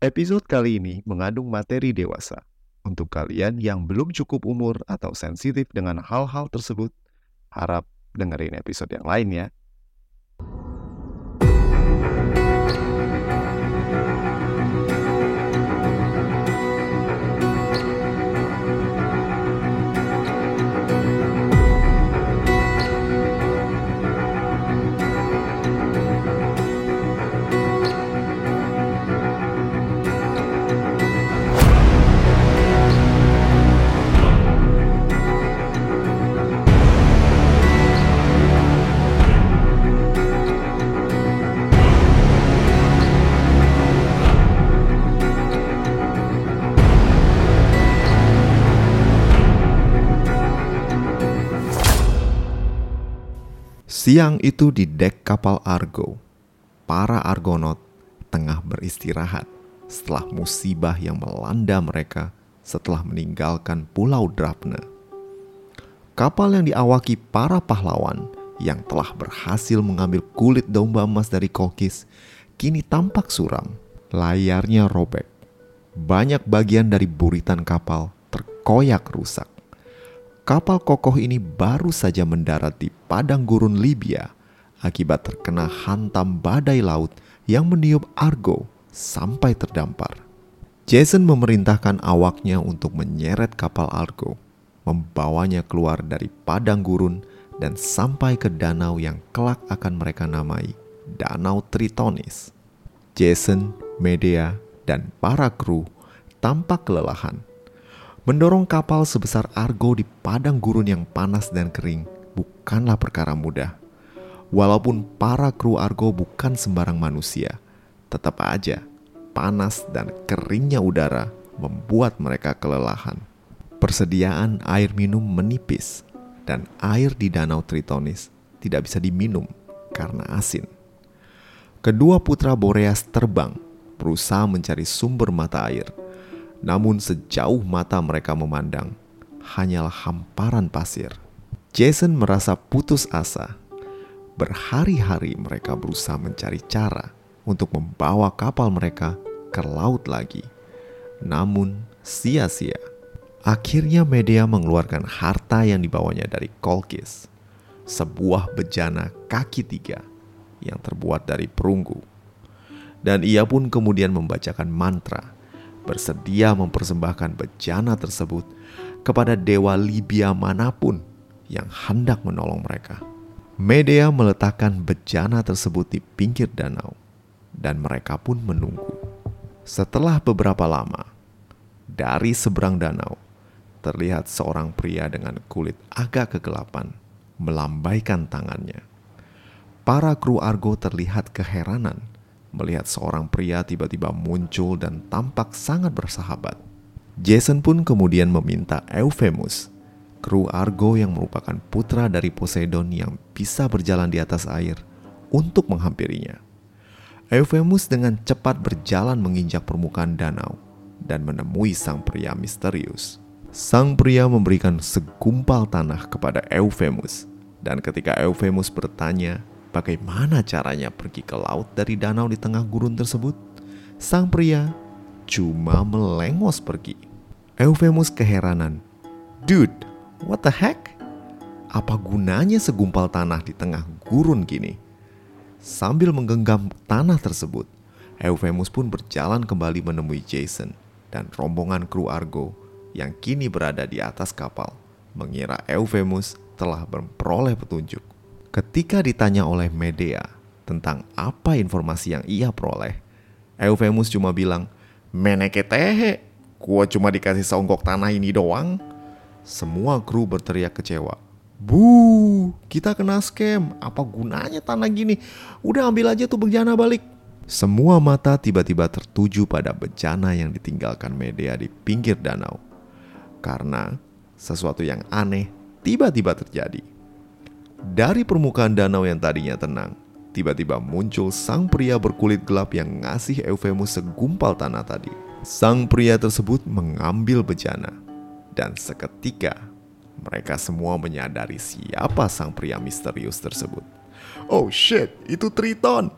Episode kali ini mengandung materi dewasa. Untuk kalian yang belum cukup umur atau sensitif dengan hal-hal tersebut, harap dengerin episode yang lain ya. Siang itu di dek kapal Argo, para Argonaut tengah beristirahat setelah musibah yang melanda mereka setelah meninggalkan Pulau Drapne. Kapal yang diawaki para pahlawan yang telah berhasil mengambil kulit domba emas dari Kolkis kini tampak suram. Layarnya robek. Banyak bagian dari buritan kapal terkoyak rusak kapal kokoh ini baru saja mendarat di padang gurun Libya akibat terkena hantam badai laut yang meniup Argo sampai terdampar. Jason memerintahkan awaknya untuk menyeret kapal Argo, membawanya keluar dari padang gurun dan sampai ke danau yang kelak akan mereka namai Danau Tritonis. Jason, Medea, dan para kru tampak kelelahan Mendorong kapal sebesar Argo di padang gurun yang panas dan kering bukanlah perkara mudah. Walaupun para kru Argo bukan sembarang manusia, tetap aja panas dan keringnya udara membuat mereka kelelahan. Persediaan air minum menipis dan air di Danau Tritonis tidak bisa diminum karena asin. Kedua putra Boreas terbang berusaha mencari sumber mata air namun sejauh mata mereka memandang, hanyalah hamparan pasir. Jason merasa putus asa. Berhari-hari mereka berusaha mencari cara untuk membawa kapal mereka ke laut lagi. Namun sia-sia. Akhirnya media mengeluarkan harta yang dibawanya dari Kolkis. Sebuah bejana kaki tiga yang terbuat dari perunggu. Dan ia pun kemudian membacakan mantra bersedia mempersembahkan bejana tersebut kepada dewa Libya mana pun yang hendak menolong mereka. Medea meletakkan bejana tersebut di pinggir danau, dan mereka pun menunggu. Setelah beberapa lama, dari seberang danau terlihat seorang pria dengan kulit agak kegelapan melambaikan tangannya. Para kru Argo terlihat keheranan melihat seorang pria tiba-tiba muncul dan tampak sangat bersahabat. Jason pun kemudian meminta Euphemus, kru Argo yang merupakan putra dari Poseidon yang bisa berjalan di atas air, untuk menghampirinya. Euphemus dengan cepat berjalan menginjak permukaan danau dan menemui sang pria misterius. Sang pria memberikan segumpal tanah kepada Euphemus, dan ketika Euphemus bertanya Bagaimana caranya pergi ke laut dari danau di tengah gurun tersebut? Sang pria cuma melengos pergi. Euphemus keheranan. Dude, what the heck? Apa gunanya segumpal tanah di tengah gurun gini? Sambil menggenggam tanah tersebut, Euphemus pun berjalan kembali menemui Jason dan rombongan kru Argo yang kini berada di atas kapal, mengira Euphemus telah memperoleh petunjuk. Ketika ditanya oleh Medea tentang apa informasi yang ia peroleh, Euphemus cuma bilang, Meneke tehe, gua cuma dikasih seonggok tanah ini doang. Semua kru berteriak kecewa. Bu, kita kena scam. Apa gunanya tanah gini? Udah ambil aja tuh bejana balik. Semua mata tiba-tiba tertuju pada bejana yang ditinggalkan Medea di pinggir danau. Karena sesuatu yang aneh tiba-tiba terjadi. Dari permukaan danau yang tadinya tenang, tiba-tiba muncul sang pria berkulit gelap yang ngasih Euphemus segumpal tanah tadi. Sang pria tersebut mengambil bejana, dan seketika mereka semua menyadari siapa sang pria misterius tersebut. Oh shit, itu Triton!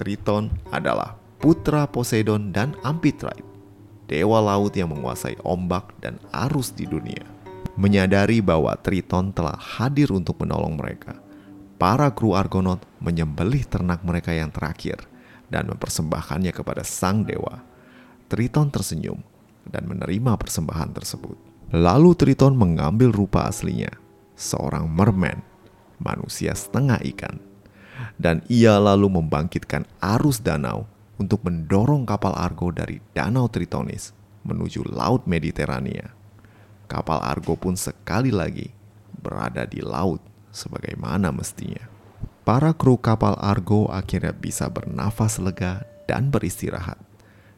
Triton adalah putra Poseidon dan Amphitrite, dewa laut yang menguasai ombak dan arus di dunia. Menyadari bahwa Triton telah hadir untuk menolong mereka, para kru Argonaut menyembelih ternak mereka yang terakhir dan mempersembahkannya kepada sang dewa. Triton tersenyum dan menerima persembahan tersebut. Lalu Triton mengambil rupa aslinya, seorang merman, manusia setengah ikan. Dan ia lalu membangkitkan arus danau untuk mendorong kapal Argo dari Danau Tritonis menuju Laut Mediterania. Kapal Argo pun sekali lagi berada di laut sebagaimana mestinya. Para kru kapal Argo akhirnya bisa bernafas lega dan beristirahat.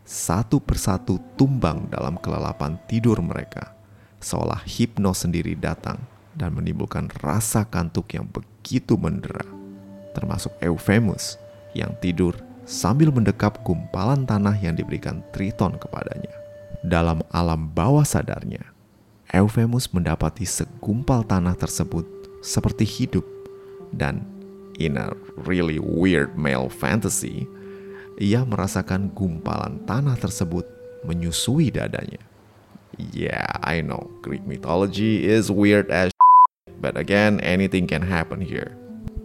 Satu persatu tumbang dalam kelelapan tidur mereka seolah hipnos sendiri datang dan menimbulkan rasa kantuk yang begitu mendera, termasuk Euphemus yang tidur sambil mendekap gumpalan tanah yang diberikan Triton kepadanya. Dalam alam bawah sadarnya, Euphemus mendapati segumpal tanah tersebut seperti hidup dan in a really weird male fantasy, ia merasakan gumpalan tanah tersebut menyusui dadanya. Yeah, I know. Greek mythology is weird as shit, but again, anything can happen here.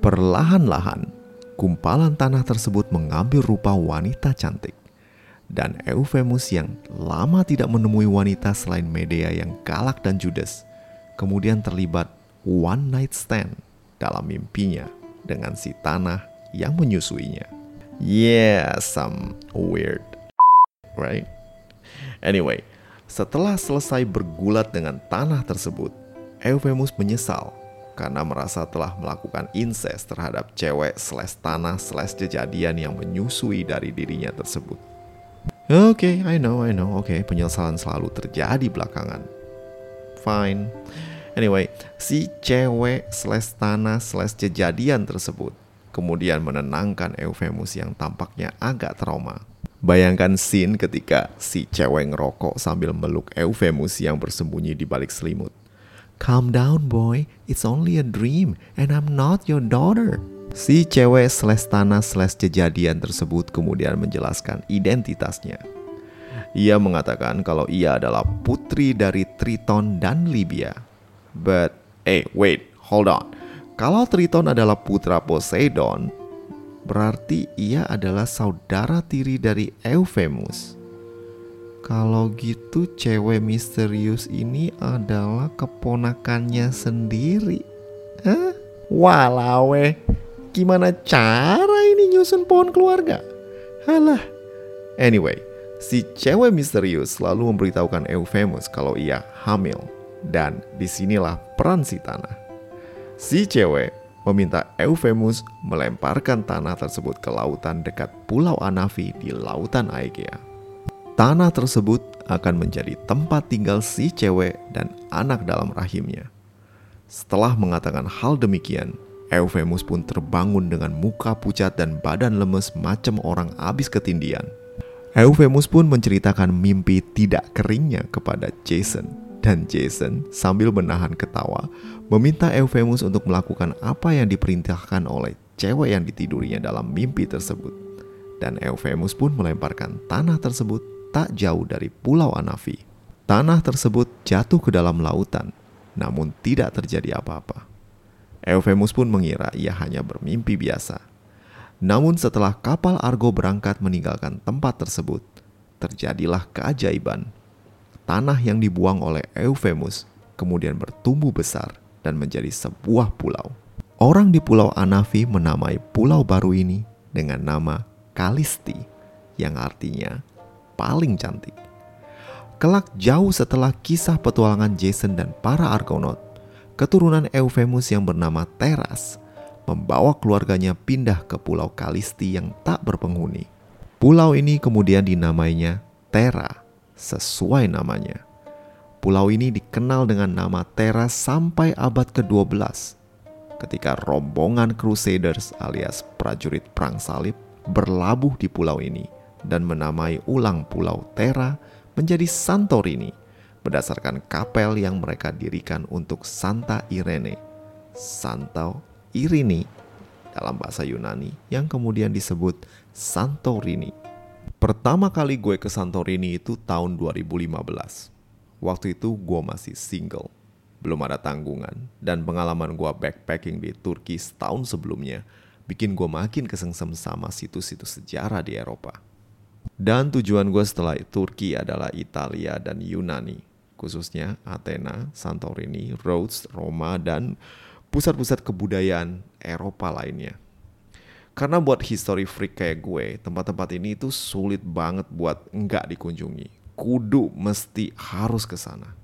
Perlahan-lahan, gumpalan tanah tersebut mengambil rupa wanita cantik. Dan Euphemus yang lama tidak menemui wanita selain Medea yang galak dan judes, kemudian terlibat one night stand dalam mimpinya dengan si tanah yang menyusuinya. Yeah, some weird, right? Anyway, setelah selesai bergulat dengan tanah tersebut, Euphemus menyesal karena merasa telah melakukan incest terhadap cewek slash tanah slash kejadian yang menyusui dari dirinya tersebut. Oke, okay, I know, I know. Oke, okay, penyesalan selalu terjadi belakangan. Fine. Anyway, si cewek slash tanah slash kejadian tersebut kemudian menenangkan Euphemus yang tampaknya agak trauma. Bayangkan scene ketika si cewek ngerokok sambil meluk Euphemus yang bersembunyi di balik selimut. Calm down boy, it's only a dream and I'm not your daughter. Si cewek slash tanah slash kejadian tersebut kemudian menjelaskan identitasnya. Ia mengatakan kalau ia adalah putri dari Triton dan Libya. But, eh, wait, hold on. Kalau Triton adalah putra Poseidon, Berarti ia adalah saudara tiri dari Euphemus. Kalau gitu cewek misterius ini adalah keponakannya sendiri. Hah? Walawe, gimana cara ini nyusun pohon keluarga? Halah. Anyway, si cewek misterius selalu memberitahukan Euphemus kalau ia hamil. Dan di sinilah peran si tanah. Si cewek meminta Euphemus melemparkan tanah tersebut ke lautan dekat Pulau Anafi di lautan Aegea. Tanah tersebut akan menjadi tempat tinggal si cewek dan anak dalam rahimnya. Setelah mengatakan hal demikian, Euphemus pun terbangun dengan muka pucat dan badan lemes macam orang habis ketindian. Euphemus pun menceritakan mimpi tidak keringnya kepada Jason dan Jason sambil menahan ketawa meminta Euphemus untuk melakukan apa yang diperintahkan oleh cewek yang ditidurinya dalam mimpi tersebut. Dan Euphemus pun melemparkan tanah tersebut tak jauh dari pulau Anafi. Tanah tersebut jatuh ke dalam lautan, namun tidak terjadi apa-apa. Euphemus pun mengira ia hanya bermimpi biasa. Namun setelah kapal Argo berangkat meninggalkan tempat tersebut, terjadilah keajaiban tanah yang dibuang oleh Euphemus kemudian bertumbuh besar dan menjadi sebuah pulau. Orang di Pulau Anafi menamai pulau baru ini dengan nama Kalisti, yang artinya paling cantik. Kelak jauh setelah kisah petualangan Jason dan para Argonaut, keturunan Euphemus yang bernama Teras membawa keluarganya pindah ke Pulau Kalisti yang tak berpenghuni. Pulau ini kemudian dinamainya Terra sesuai namanya. Pulau ini dikenal dengan nama Teras sampai abad ke-12 ketika rombongan Crusaders alias prajurit perang salib berlabuh di pulau ini dan menamai ulang pulau Terra menjadi Santorini berdasarkan kapel yang mereka dirikan untuk Santa Irene. Santo Irini dalam bahasa Yunani yang kemudian disebut Santorini Pertama kali gue ke Santorini itu tahun 2015. Waktu itu gue masih single, belum ada tanggungan, dan pengalaman gue backpacking di Turki setahun sebelumnya bikin gue makin kesengsem sama situs-situs sejarah di Eropa. Dan tujuan gue setelah Turki adalah Italia dan Yunani, khususnya Athena, Santorini, Rhodes, Roma, dan pusat-pusat kebudayaan Eropa lainnya. Karena buat history freak kayak gue, tempat-tempat ini itu sulit banget buat nggak dikunjungi. Kudu mesti harus ke sana.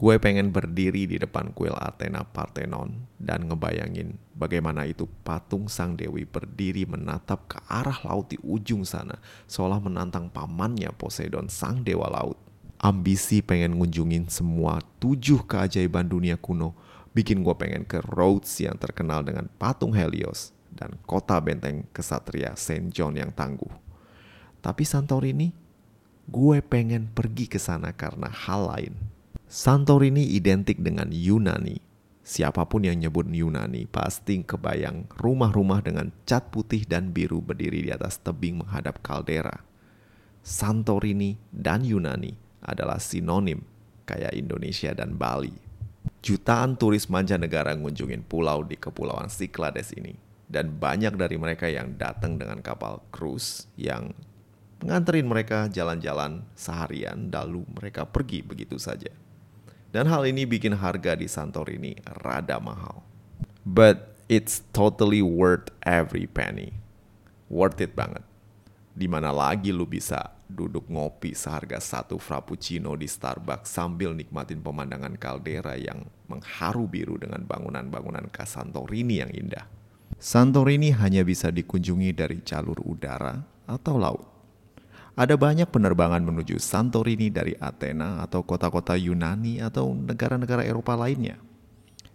Gue pengen berdiri di depan kuil Athena Parthenon dan ngebayangin bagaimana itu patung sang dewi berdiri menatap ke arah laut di ujung sana, seolah menantang pamannya Poseidon sang dewa laut. Ambisi pengen ngunjungin semua tujuh keajaiban dunia kuno bikin gue pengen ke Rhodes yang terkenal dengan patung Helios dan kota benteng kesatria Saint John yang tangguh. Tapi Santorini, gue pengen pergi ke sana karena hal lain. Santorini identik dengan Yunani. Siapa pun yang nyebut Yunani pasti kebayang rumah-rumah dengan cat putih dan biru berdiri di atas tebing menghadap kaldera. Santorini dan Yunani adalah sinonim kayak Indonesia dan Bali. Jutaan turis mancanegara ngunjungin pulau di Kepulauan Cyclades ini dan banyak dari mereka yang datang dengan kapal cruise yang nganterin mereka jalan-jalan seharian lalu mereka pergi begitu saja. Dan hal ini bikin harga di Santorini rada mahal. But it's totally worth every penny. Worth it banget. Di mana lagi lu bisa duduk ngopi seharga satu frappuccino di Starbucks sambil nikmatin pemandangan kaldera yang mengharu biru dengan bangunan-bangunan khas Santorini yang indah. Santorini hanya bisa dikunjungi dari jalur udara atau laut. Ada banyak penerbangan menuju Santorini dari Athena atau kota-kota Yunani atau negara-negara Eropa lainnya.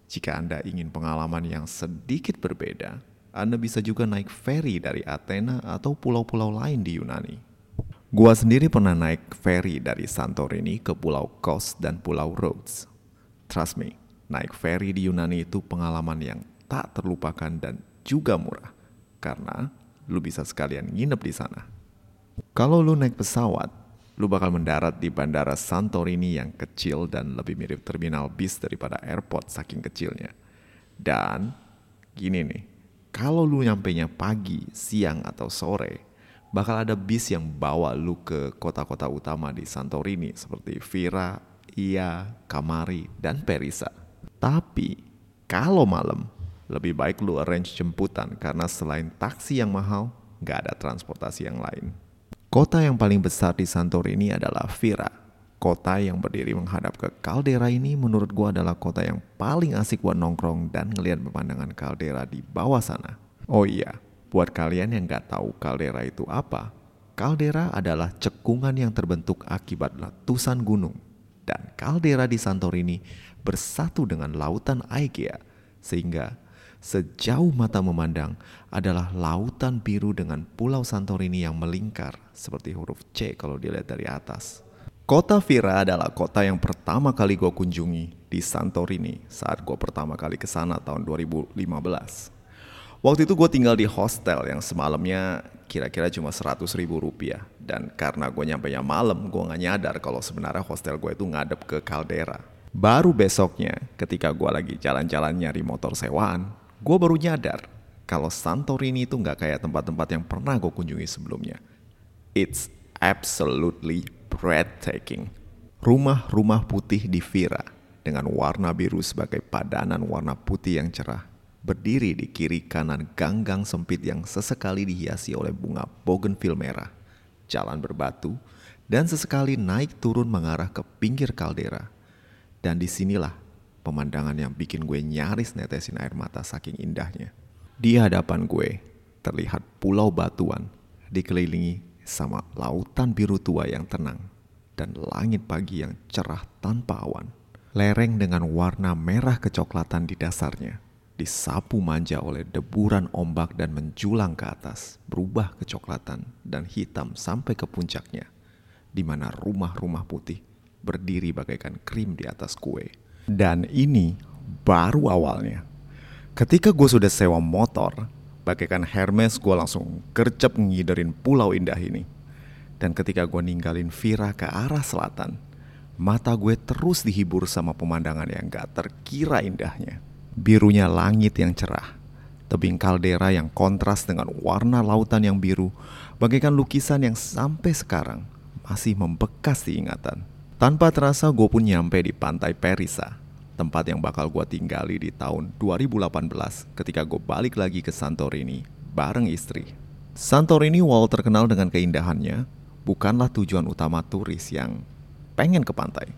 Jika Anda ingin pengalaman yang sedikit berbeda, Anda bisa juga naik ferry dari Athena atau pulau-pulau lain di Yunani. Gua sendiri pernah naik ferry dari Santorini ke Pulau Kos dan Pulau Rhodes. Trust me, naik ferry di Yunani itu pengalaman yang tak terlupakan dan juga murah karena lu bisa sekalian nginep di sana. Kalau lu naik pesawat, lu bakal mendarat di bandara Santorini yang kecil dan lebih mirip terminal bis daripada airport saking kecilnya. Dan gini nih, kalau lu nyampe nya pagi, siang atau sore, bakal ada bis yang bawa lu ke kota-kota utama di Santorini seperti Vira, Ia, Kamari, dan Perisa. Tapi kalau malam, lebih baik lu arrange jemputan karena selain taksi yang mahal, nggak ada transportasi yang lain. Kota yang paling besar di Santorini adalah Vira. Kota yang berdiri menghadap ke kaldera ini menurut gua adalah kota yang paling asik buat nongkrong dan ngeliat pemandangan kaldera di bawah sana. Oh iya, buat kalian yang nggak tahu kaldera itu apa, kaldera adalah cekungan yang terbentuk akibat letusan gunung. Dan kaldera di Santorini bersatu dengan lautan Aegea, sehingga Sejauh mata memandang adalah lautan biru dengan pulau Santorini yang melingkar seperti huruf C kalau dilihat dari atas. Kota Vira adalah kota yang pertama kali gue kunjungi di Santorini saat gue pertama kali ke sana tahun 2015. Waktu itu gue tinggal di hostel yang semalamnya kira-kira cuma 100 ribu rupiah. Dan karena gue nyampe nya malam, gue gak nyadar kalau sebenarnya hostel gue itu ngadep ke kaldera. Baru besoknya ketika gue lagi jalan-jalan nyari motor sewaan, gue baru nyadar kalau Santorini itu nggak kayak tempat-tempat yang pernah gue kunjungi sebelumnya. It's absolutely breathtaking. Rumah-rumah putih di Vira dengan warna biru sebagai padanan warna putih yang cerah berdiri di kiri kanan gang-gang sempit yang sesekali dihiasi oleh bunga bougainville merah, jalan berbatu, dan sesekali naik turun mengarah ke pinggir kaldera. Dan di sinilah pemandangan yang bikin gue nyaris netesin air mata saking indahnya. Di hadapan gue terlihat pulau batuan dikelilingi sama lautan biru tua yang tenang dan langit pagi yang cerah tanpa awan. Lereng dengan warna merah kecoklatan di dasarnya disapu manja oleh deburan ombak dan menjulang ke atas, berubah kecoklatan dan hitam sampai ke puncaknya, di mana rumah-rumah putih berdiri bagaikan krim di atas kue. Dan ini baru awalnya. Ketika gue sudah sewa motor, bagaikan Hermes gue langsung gercep ngiderin pulau indah ini. Dan ketika gue ninggalin Vira ke arah selatan, mata gue terus dihibur sama pemandangan yang gak terkira indahnya. Birunya langit yang cerah, tebing kaldera yang kontras dengan warna lautan yang biru, bagaikan lukisan yang sampai sekarang masih membekas di ingatan. Tanpa terasa gue pun nyampe di pantai Perisa, tempat yang bakal gue tinggali di tahun 2018 ketika gue balik lagi ke Santorini bareng istri. Santorini walau terkenal dengan keindahannya, bukanlah tujuan utama turis yang pengen ke pantai.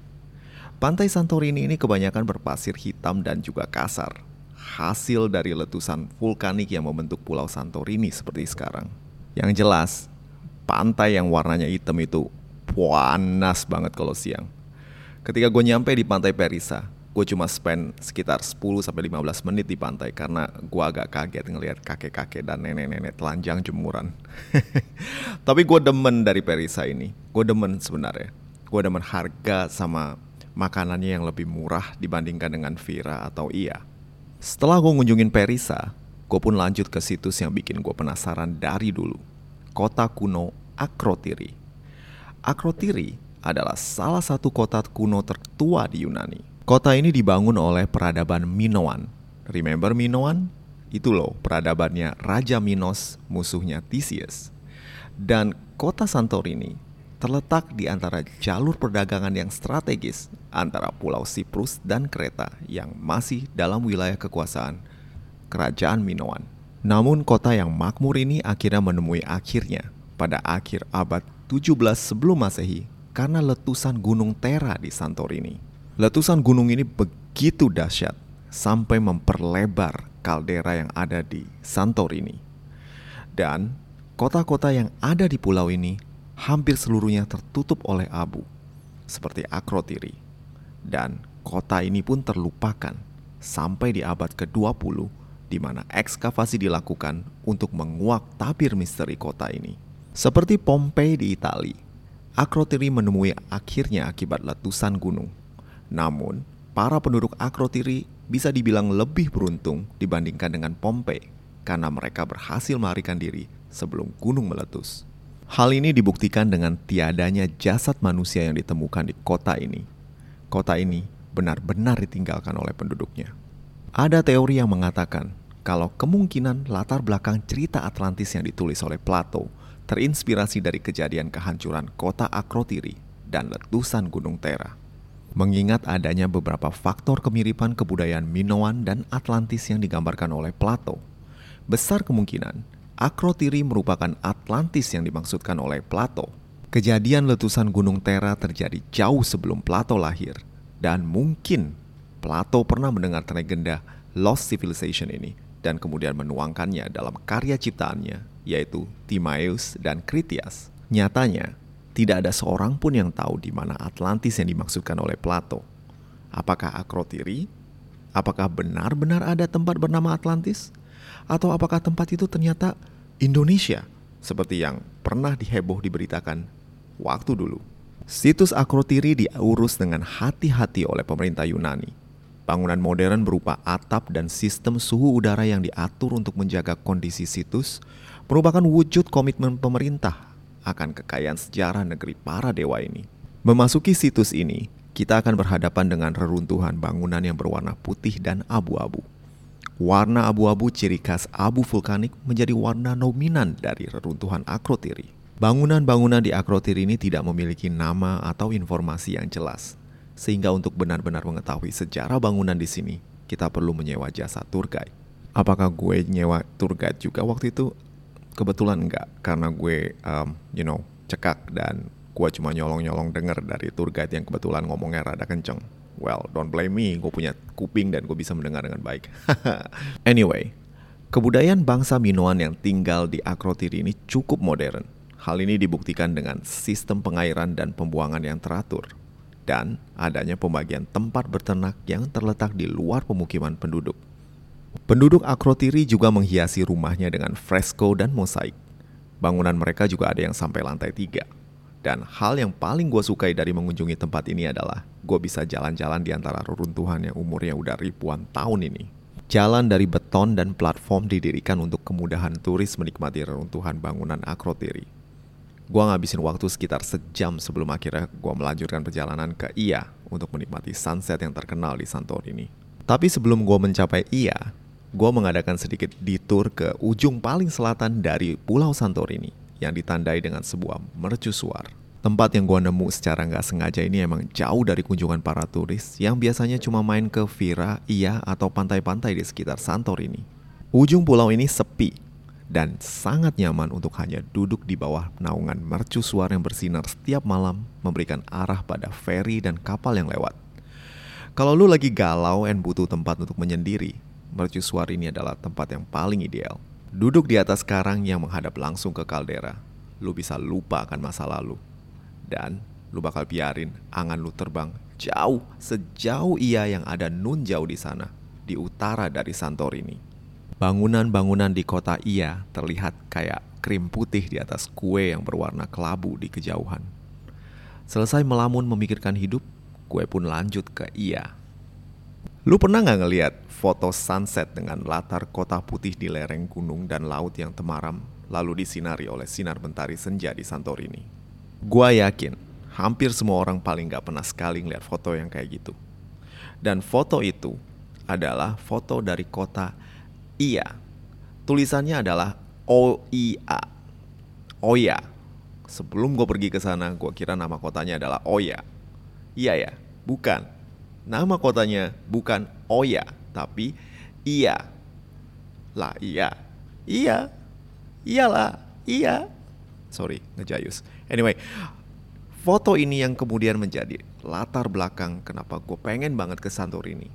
Pantai Santorini ini kebanyakan berpasir hitam dan juga kasar, hasil dari letusan vulkanik yang membentuk pulau Santorini seperti sekarang. Yang jelas, pantai yang warnanya hitam itu panas banget kalau siang. Ketika gue nyampe di pantai Perisa, gue cuma spend sekitar 10 sampai 15 menit di pantai karena gue agak kaget ngelihat kakek-kakek dan nenek-nenek telanjang jemuran. Tapi gue demen dari Perisa ini. Gue demen sebenarnya. Gue demen harga sama makanannya yang lebih murah dibandingkan dengan Vira atau Iya. Setelah gue ngunjungin Perisa, gue pun lanjut ke situs yang bikin gue penasaran dari dulu. Kota kuno Akrotiri. Akrotiri adalah salah satu kota kuno tertua di Yunani Kota ini dibangun oleh peradaban Minoan. Remember Minoan? Itu loh peradabannya Raja Minos, musuhnya Theseus. Dan kota Santorini terletak di antara jalur perdagangan yang strategis antara Pulau Siprus dan Kreta yang masih dalam wilayah kekuasaan Kerajaan Minoan. Namun kota yang makmur ini akhirnya menemui akhirnya pada akhir abad 17 sebelum Masehi karena letusan Gunung Tera di Santorini. Letusan gunung ini begitu dahsyat sampai memperlebar kaldera yang ada di Santorini. Dan kota-kota yang ada di pulau ini hampir seluruhnya tertutup oleh abu, seperti Akrotiri. Dan kota ini pun terlupakan sampai di abad ke-20 di mana ekskavasi dilakukan untuk menguak tabir misteri kota ini. Seperti Pompei di Italia, Akrotiri menemui akhirnya akibat letusan gunung namun, para penduduk Akrotiri bisa dibilang lebih beruntung dibandingkan dengan Pompei karena mereka berhasil melarikan diri sebelum gunung meletus. Hal ini dibuktikan dengan tiadanya jasad manusia yang ditemukan di kota ini. Kota ini benar-benar ditinggalkan oleh penduduknya. Ada teori yang mengatakan kalau kemungkinan latar belakang cerita Atlantis yang ditulis oleh Plato terinspirasi dari kejadian kehancuran kota Akrotiri dan letusan Gunung Tera mengingat adanya beberapa faktor kemiripan kebudayaan Minoan dan Atlantis yang digambarkan oleh Plato. Besar kemungkinan Akrotiri merupakan Atlantis yang dimaksudkan oleh Plato. Kejadian letusan Gunung Tera terjadi jauh sebelum Plato lahir, dan mungkin Plato pernah mendengar legenda Lost Civilization ini dan kemudian menuangkannya dalam karya ciptaannya, yaitu Timaeus dan Critias. Nyatanya, tidak ada seorang pun yang tahu di mana Atlantis yang dimaksudkan oleh Plato. Apakah Akrotiri? Apakah benar-benar ada tempat bernama Atlantis? Atau apakah tempat itu ternyata Indonesia? Seperti yang pernah diheboh diberitakan waktu dulu. Situs Akrotiri diurus dengan hati-hati oleh pemerintah Yunani. Bangunan modern berupa atap dan sistem suhu udara yang diatur untuk menjaga kondisi situs merupakan wujud komitmen pemerintah akan kekayaan sejarah negeri para dewa ini. Memasuki situs ini, kita akan berhadapan dengan reruntuhan bangunan yang berwarna putih dan abu-abu. Warna abu-abu ciri khas abu vulkanik menjadi warna dominan dari reruntuhan Akrotiri. Bangunan-bangunan di Akrotiri ini tidak memiliki nama atau informasi yang jelas, sehingga untuk benar-benar mengetahui sejarah bangunan di sini, kita perlu menyewa jasa tour guide. Apakah gue nyewa tour guide juga waktu itu kebetulan enggak karena gue um, you know cekak dan gue cuma nyolong-nyolong denger dari tour guide yang kebetulan ngomongnya rada kenceng. Well, don't blame me, gue punya kuping dan gue bisa mendengar dengan baik. anyway, kebudayaan bangsa Minoan yang tinggal di Akrotiri ini cukup modern. Hal ini dibuktikan dengan sistem pengairan dan pembuangan yang teratur, dan adanya pembagian tempat berternak yang terletak di luar pemukiman penduduk. Penduduk Akrotiri juga menghiasi rumahnya dengan fresko dan mosaik. Bangunan mereka juga ada yang sampai lantai tiga. Dan hal yang paling gue sukai dari mengunjungi tempat ini adalah gue bisa jalan-jalan di antara reruntuhan yang umurnya udah ribuan tahun ini. Jalan dari beton dan platform didirikan untuk kemudahan turis menikmati reruntuhan bangunan Akrotiri. Gue ngabisin waktu sekitar sejam sebelum akhirnya gue melanjutkan perjalanan ke Ia untuk menikmati sunset yang terkenal di Santorini. Tapi sebelum gue mencapai Ia, gue mengadakan sedikit detour ke ujung paling selatan dari Pulau Santorini yang ditandai dengan sebuah mercusuar. Tempat yang gue nemu secara nggak sengaja ini emang jauh dari kunjungan para turis yang biasanya cuma main ke Vira, Ia, atau pantai-pantai di sekitar Santorini. Ujung pulau ini sepi dan sangat nyaman untuk hanya duduk di bawah naungan mercusuar yang bersinar setiap malam memberikan arah pada feri dan kapal yang lewat. Kalau lu lagi galau dan butuh tempat untuk menyendiri, mercusuar ini adalah tempat yang paling ideal. Duduk di atas karang yang menghadap langsung ke kaldera, lu bisa lupa akan masa lalu. Dan lu bakal biarin angan lu terbang jauh sejauh ia yang ada nun jauh di sana, di utara dari Santorini. Bangunan-bangunan di kota Ia terlihat kayak krim putih di atas kue yang berwarna kelabu di kejauhan. Selesai melamun memikirkan hidup, kue pun lanjut ke Ia. Lu pernah nggak ngeliat foto sunset dengan latar kota putih di lereng gunung dan laut yang temaram lalu disinari oleh sinar mentari senja di Santorini? Gua yakin hampir semua orang paling nggak pernah sekali ngeliat foto yang kayak gitu. Dan foto itu adalah foto dari kota Iya. Tulisannya adalah OIA. Oya. Sebelum gue pergi ke sana, gue kira nama kotanya adalah Oya. Iya ya, bukan. Nama kotanya bukan Oya, tapi Iya. Lah iya. Iya. Iyalah. Iya. Sorry, ngejayus. Anyway, foto ini yang kemudian menjadi latar belakang kenapa gue pengen banget ke Santorini.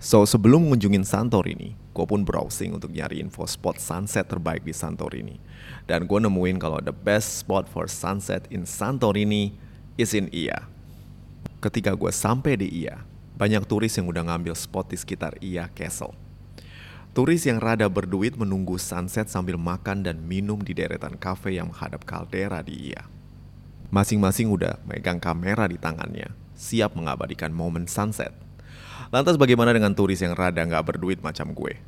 So, sebelum mengunjungin Santorini, gue pun browsing untuk nyari info spot sunset terbaik di Santorini. Dan gue nemuin kalau the best spot for sunset in Santorini is in Ia. Ketika gue sampai di Ia, banyak turis yang udah ngambil spot di sekitar Ia Castle. Turis yang rada berduit menunggu sunset sambil makan dan minum di deretan kafe yang menghadap kaldera di Ia. Masing-masing udah megang kamera di tangannya, siap mengabadikan momen sunset – Lantas bagaimana dengan turis yang rada nggak berduit macam gue?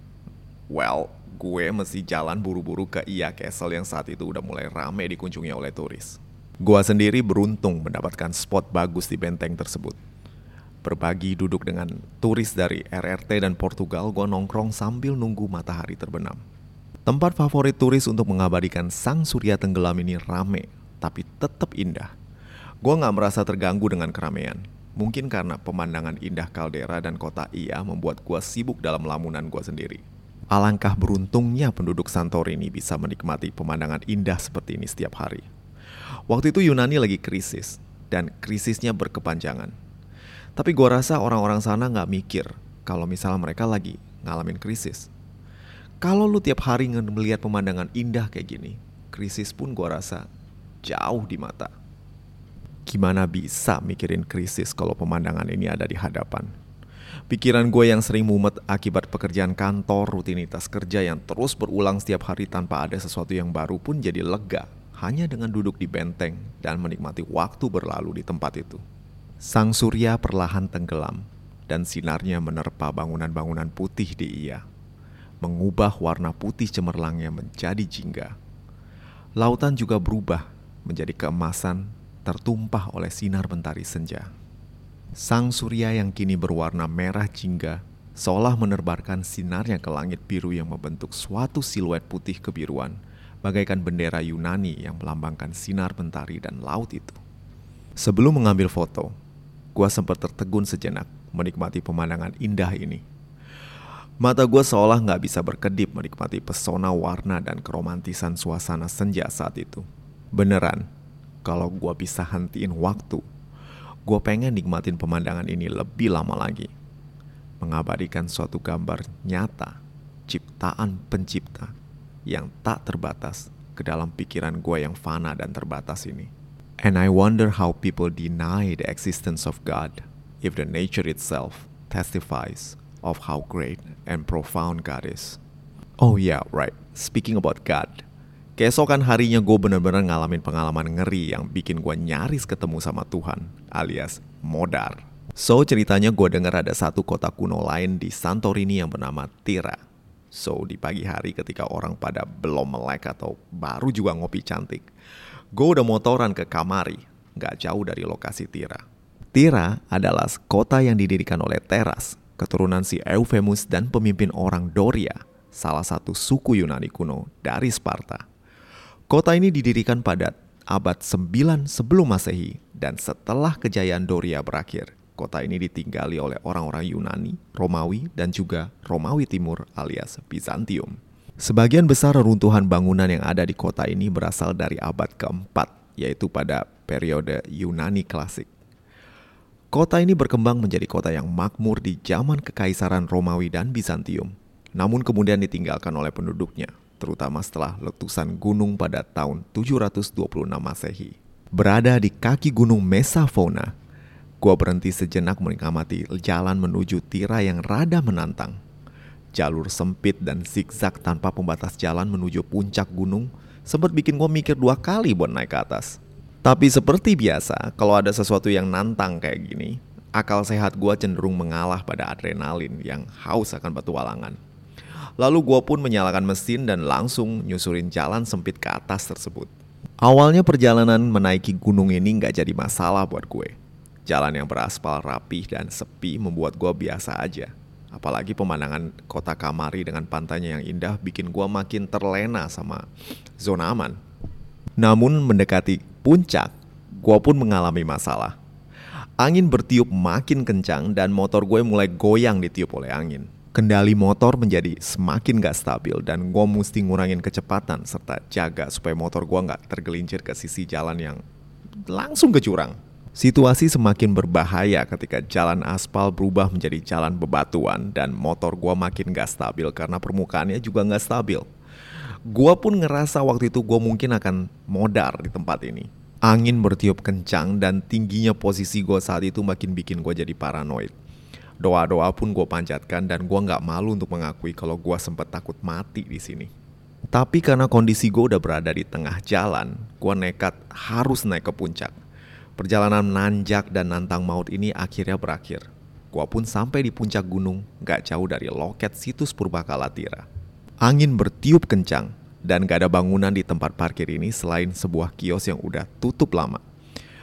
Well, gue mesti jalan buru-buru ke Ia Castle yang saat itu udah mulai rame dikunjungi oleh turis. Gue sendiri beruntung mendapatkan spot bagus di benteng tersebut. Berbagi duduk dengan turis dari RRT dan Portugal, gue nongkrong sambil nunggu matahari terbenam. Tempat favorit turis untuk mengabadikan sang surya tenggelam ini rame, tapi tetap indah. Gue gak merasa terganggu dengan keramaian. Mungkin karena pemandangan indah kaldera dan kota Ia membuat gua sibuk dalam lamunan gua sendiri. Alangkah beruntungnya penduduk Santorini bisa menikmati pemandangan indah seperti ini setiap hari. Waktu itu Yunani lagi krisis, dan krisisnya berkepanjangan. Tapi gua rasa orang-orang sana nggak mikir kalau misalnya mereka lagi ngalamin krisis. Kalau lu tiap hari melihat pemandangan indah kayak gini, krisis pun gua rasa jauh di mata. Gimana bisa mikirin krisis kalau pemandangan ini ada di hadapan? Pikiran gue yang sering mumet akibat pekerjaan kantor, rutinitas kerja yang terus berulang setiap hari tanpa ada sesuatu yang baru pun jadi lega hanya dengan duduk di benteng dan menikmati waktu berlalu di tempat itu. Sang surya perlahan tenggelam dan sinarnya menerpa bangunan-bangunan putih di ia, mengubah warna putih cemerlangnya menjadi jingga. Lautan juga berubah menjadi keemasan tertumpah oleh sinar mentari senja. Sang surya yang kini berwarna merah jingga seolah menerbarkan sinarnya ke langit biru yang membentuk suatu siluet putih kebiruan, bagaikan bendera Yunani yang melambangkan sinar mentari dan laut itu. Sebelum mengambil foto, gua sempat tertegun sejenak menikmati pemandangan indah ini. Mata gue seolah nggak bisa berkedip menikmati pesona warna dan keromantisan suasana senja saat itu. Beneran, kalau gue bisa hentiin waktu, gue pengen nikmatin pemandangan ini lebih lama lagi. Mengabadikan suatu gambar nyata, ciptaan pencipta yang tak terbatas ke dalam pikiran gue yang fana dan terbatas ini. And I wonder how people deny the existence of God if the nature itself testifies of how great and profound God is. Oh yeah, right. Speaking about God, Keesokan harinya gue bener-bener ngalamin pengalaman ngeri yang bikin gue nyaris ketemu sama Tuhan, alias modar. So ceritanya gue denger ada satu kota kuno lain di Santorini yang bernama Tira. So di pagi hari ketika orang pada belum melek atau baru juga ngopi cantik, Gue udah motoran ke Kamari, gak jauh dari lokasi Tira. Tira adalah kota yang didirikan oleh Teras, keturunan si Euphemus dan pemimpin orang Doria, salah satu suku Yunani kuno dari Sparta. Kota ini didirikan pada abad 9 sebelum Masehi dan setelah kejayaan Doria berakhir, kota ini ditinggali oleh orang-orang Yunani, Romawi, dan juga Romawi Timur alias Bizantium. Sebagian besar reruntuhan bangunan yang ada di kota ini berasal dari abad keempat, yaitu pada periode Yunani klasik. Kota ini berkembang menjadi kota yang makmur di zaman kekaisaran Romawi dan Bizantium, namun kemudian ditinggalkan oleh penduduknya, terutama setelah letusan gunung pada tahun 726 Masehi. Berada di kaki gunung Mesafona, gua berhenti sejenak mengamati jalan menuju Tira yang rada menantang. Jalur sempit dan zigzag tanpa pembatas jalan menuju puncak gunung sempat bikin gua mikir dua kali buat naik ke atas. Tapi seperti biasa, kalau ada sesuatu yang nantang kayak gini, akal sehat gua cenderung mengalah pada adrenalin yang haus akan petualangan. Lalu gua pun menyalakan mesin dan langsung nyusurin jalan sempit ke atas tersebut. Awalnya perjalanan menaiki gunung ini nggak jadi masalah buat gue. Jalan yang beraspal rapih dan sepi membuat gua biasa aja. Apalagi pemandangan kota Kamari dengan pantainya yang indah bikin gua makin terlena sama zona aman. Namun mendekati puncak, gua pun mengalami masalah. Angin bertiup makin kencang dan motor gue mulai goyang ditiup oleh angin. Kendali motor menjadi semakin gak stabil dan gue mesti ngurangin kecepatan serta jaga supaya motor gue gak tergelincir ke sisi jalan yang langsung ke jurang. Situasi semakin berbahaya ketika jalan aspal berubah menjadi jalan bebatuan dan motor gue makin gak stabil karena permukaannya juga gak stabil. Gua pun ngerasa waktu itu gue mungkin akan modar di tempat ini. Angin bertiup kencang dan tingginya posisi gue saat itu makin bikin gue jadi paranoid. Doa-doa pun gue panjatkan dan gue nggak malu untuk mengakui kalau gue sempat takut mati di sini. Tapi karena kondisi gue udah berada di tengah jalan, gue nekat harus naik ke puncak. Perjalanan nanjak dan nantang maut ini akhirnya berakhir. Gua pun sampai di puncak gunung, gak jauh dari loket situs Purbakala Tira. Angin bertiup kencang dan gak ada bangunan di tempat parkir ini selain sebuah kios yang udah tutup lama.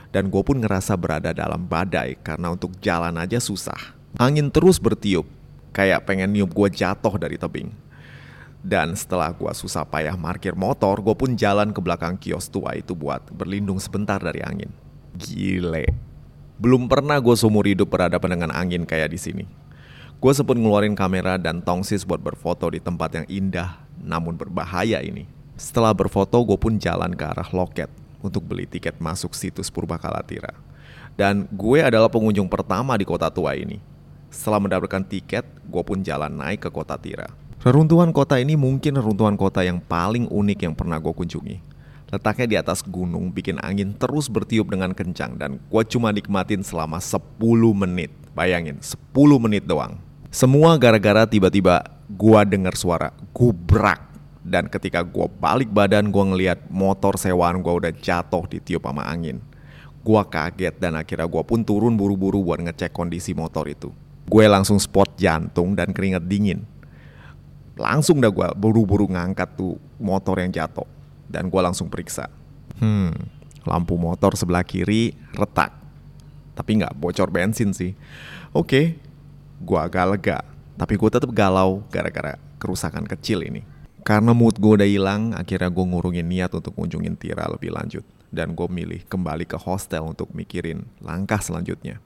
Dan gue pun ngerasa berada dalam badai karena untuk jalan aja susah. Angin terus bertiup, kayak pengen niup gue jatuh dari tebing. Dan setelah gue susah payah parkir motor, gue pun jalan ke belakang kios tua itu buat berlindung sebentar dari angin. Gile. Belum pernah gue seumur hidup berhadapan dengan angin kayak di sini. Gue sempat ngeluarin kamera dan tongsis buat berfoto di tempat yang indah namun berbahaya ini. Setelah berfoto, gue pun jalan ke arah loket untuk beli tiket masuk situs Purbakala Tira. Dan gue adalah pengunjung pertama di kota tua ini. Setelah mendapatkan tiket, gue pun jalan naik ke kota Tira. Reruntuhan kota ini mungkin reruntuhan kota yang paling unik yang pernah gue kunjungi. Letaknya di atas gunung bikin angin terus bertiup dengan kencang dan gue cuma nikmatin selama 10 menit. Bayangin, 10 menit doang. Semua gara-gara tiba-tiba gua dengar suara gubrak dan ketika gua balik badan gua ngeliat motor sewaan gua udah jatuh ditiup sama angin. Gua kaget dan akhirnya gua pun turun buru-buru buat ngecek kondisi motor itu. Gue langsung spot jantung dan keringat dingin. Langsung dah gua buru-buru ngangkat tuh motor yang jatuh dan gua langsung periksa. Hmm, lampu motor sebelah kiri retak. Tapi nggak bocor bensin sih. Oke, gue agak lega. Tapi gue tetap galau gara-gara kerusakan kecil ini. Karena mood gue udah hilang, akhirnya gue ngurungin niat untuk kunjungin Tira lebih lanjut. Dan gue milih kembali ke hostel untuk mikirin langkah selanjutnya.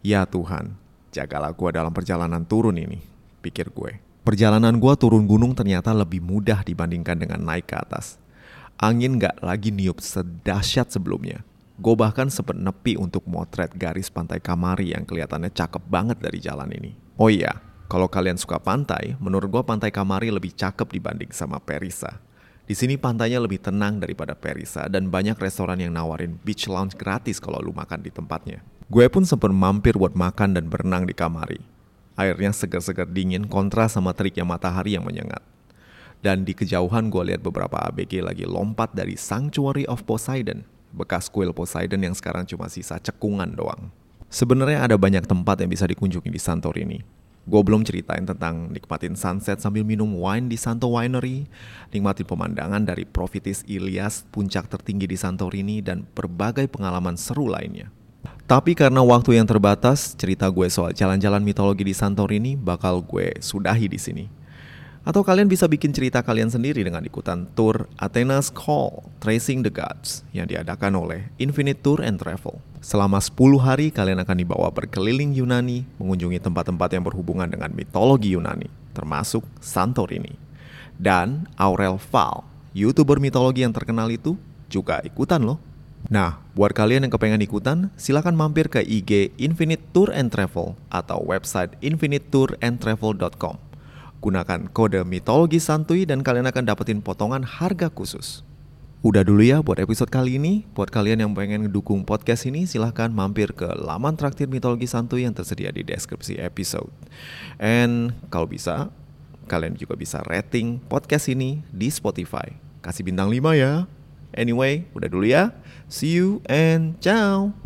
Ya Tuhan, jagalah gue dalam perjalanan turun ini, pikir gue. Perjalanan gue turun gunung ternyata lebih mudah dibandingkan dengan naik ke atas. Angin gak lagi niup sedahsyat sebelumnya. Gue bahkan sempat nepi untuk motret garis pantai Kamari yang kelihatannya cakep banget dari jalan ini. Oh iya, kalau kalian suka pantai, menurut gue pantai Kamari lebih cakep dibanding sama Perisa. Di sini pantainya lebih tenang daripada Perisa dan banyak restoran yang nawarin beach lounge gratis kalau lu makan di tempatnya. Gue pun sempat mampir buat makan dan berenang di Kamari. Airnya segar-segar dingin kontra sama teriknya matahari yang menyengat. Dan di kejauhan gue lihat beberapa ABG lagi lompat dari Sanctuary of Poseidon bekas kuil Poseidon yang sekarang cuma sisa cekungan doang. Sebenarnya ada banyak tempat yang bisa dikunjungi di Santorini. Gue belum ceritain tentang nikmatin sunset sambil minum wine di Santo Winery, nikmatin pemandangan dari Prophetis Ilias, puncak tertinggi di Santorini, dan berbagai pengalaman seru lainnya. Tapi karena waktu yang terbatas, cerita gue soal jalan-jalan mitologi di Santorini bakal gue sudahi di sini. Atau kalian bisa bikin cerita kalian sendiri dengan ikutan tour Athena's Call Tracing the Gods yang diadakan oleh Infinite Tour and Travel. Selama 10 hari kalian akan dibawa berkeliling Yunani, mengunjungi tempat-tempat yang berhubungan dengan mitologi Yunani, termasuk Santorini. Dan Aurel Val, YouTuber mitologi yang terkenal itu, juga ikutan loh. Nah, buat kalian yang kepengen ikutan, silahkan mampir ke IG Infinite Tour and Travel atau website infinitetourandtravel.com. Gunakan kode mitologi santuy dan kalian akan dapetin potongan harga khusus. Udah dulu ya buat episode kali ini. Buat kalian yang pengen ngedukung podcast ini, silahkan mampir ke laman traktir mitologi santuy yang tersedia di deskripsi episode. And kalau bisa, kalian juga bisa rating podcast ini di Spotify. Kasih bintang 5 ya. Anyway, udah dulu ya. See you and ciao.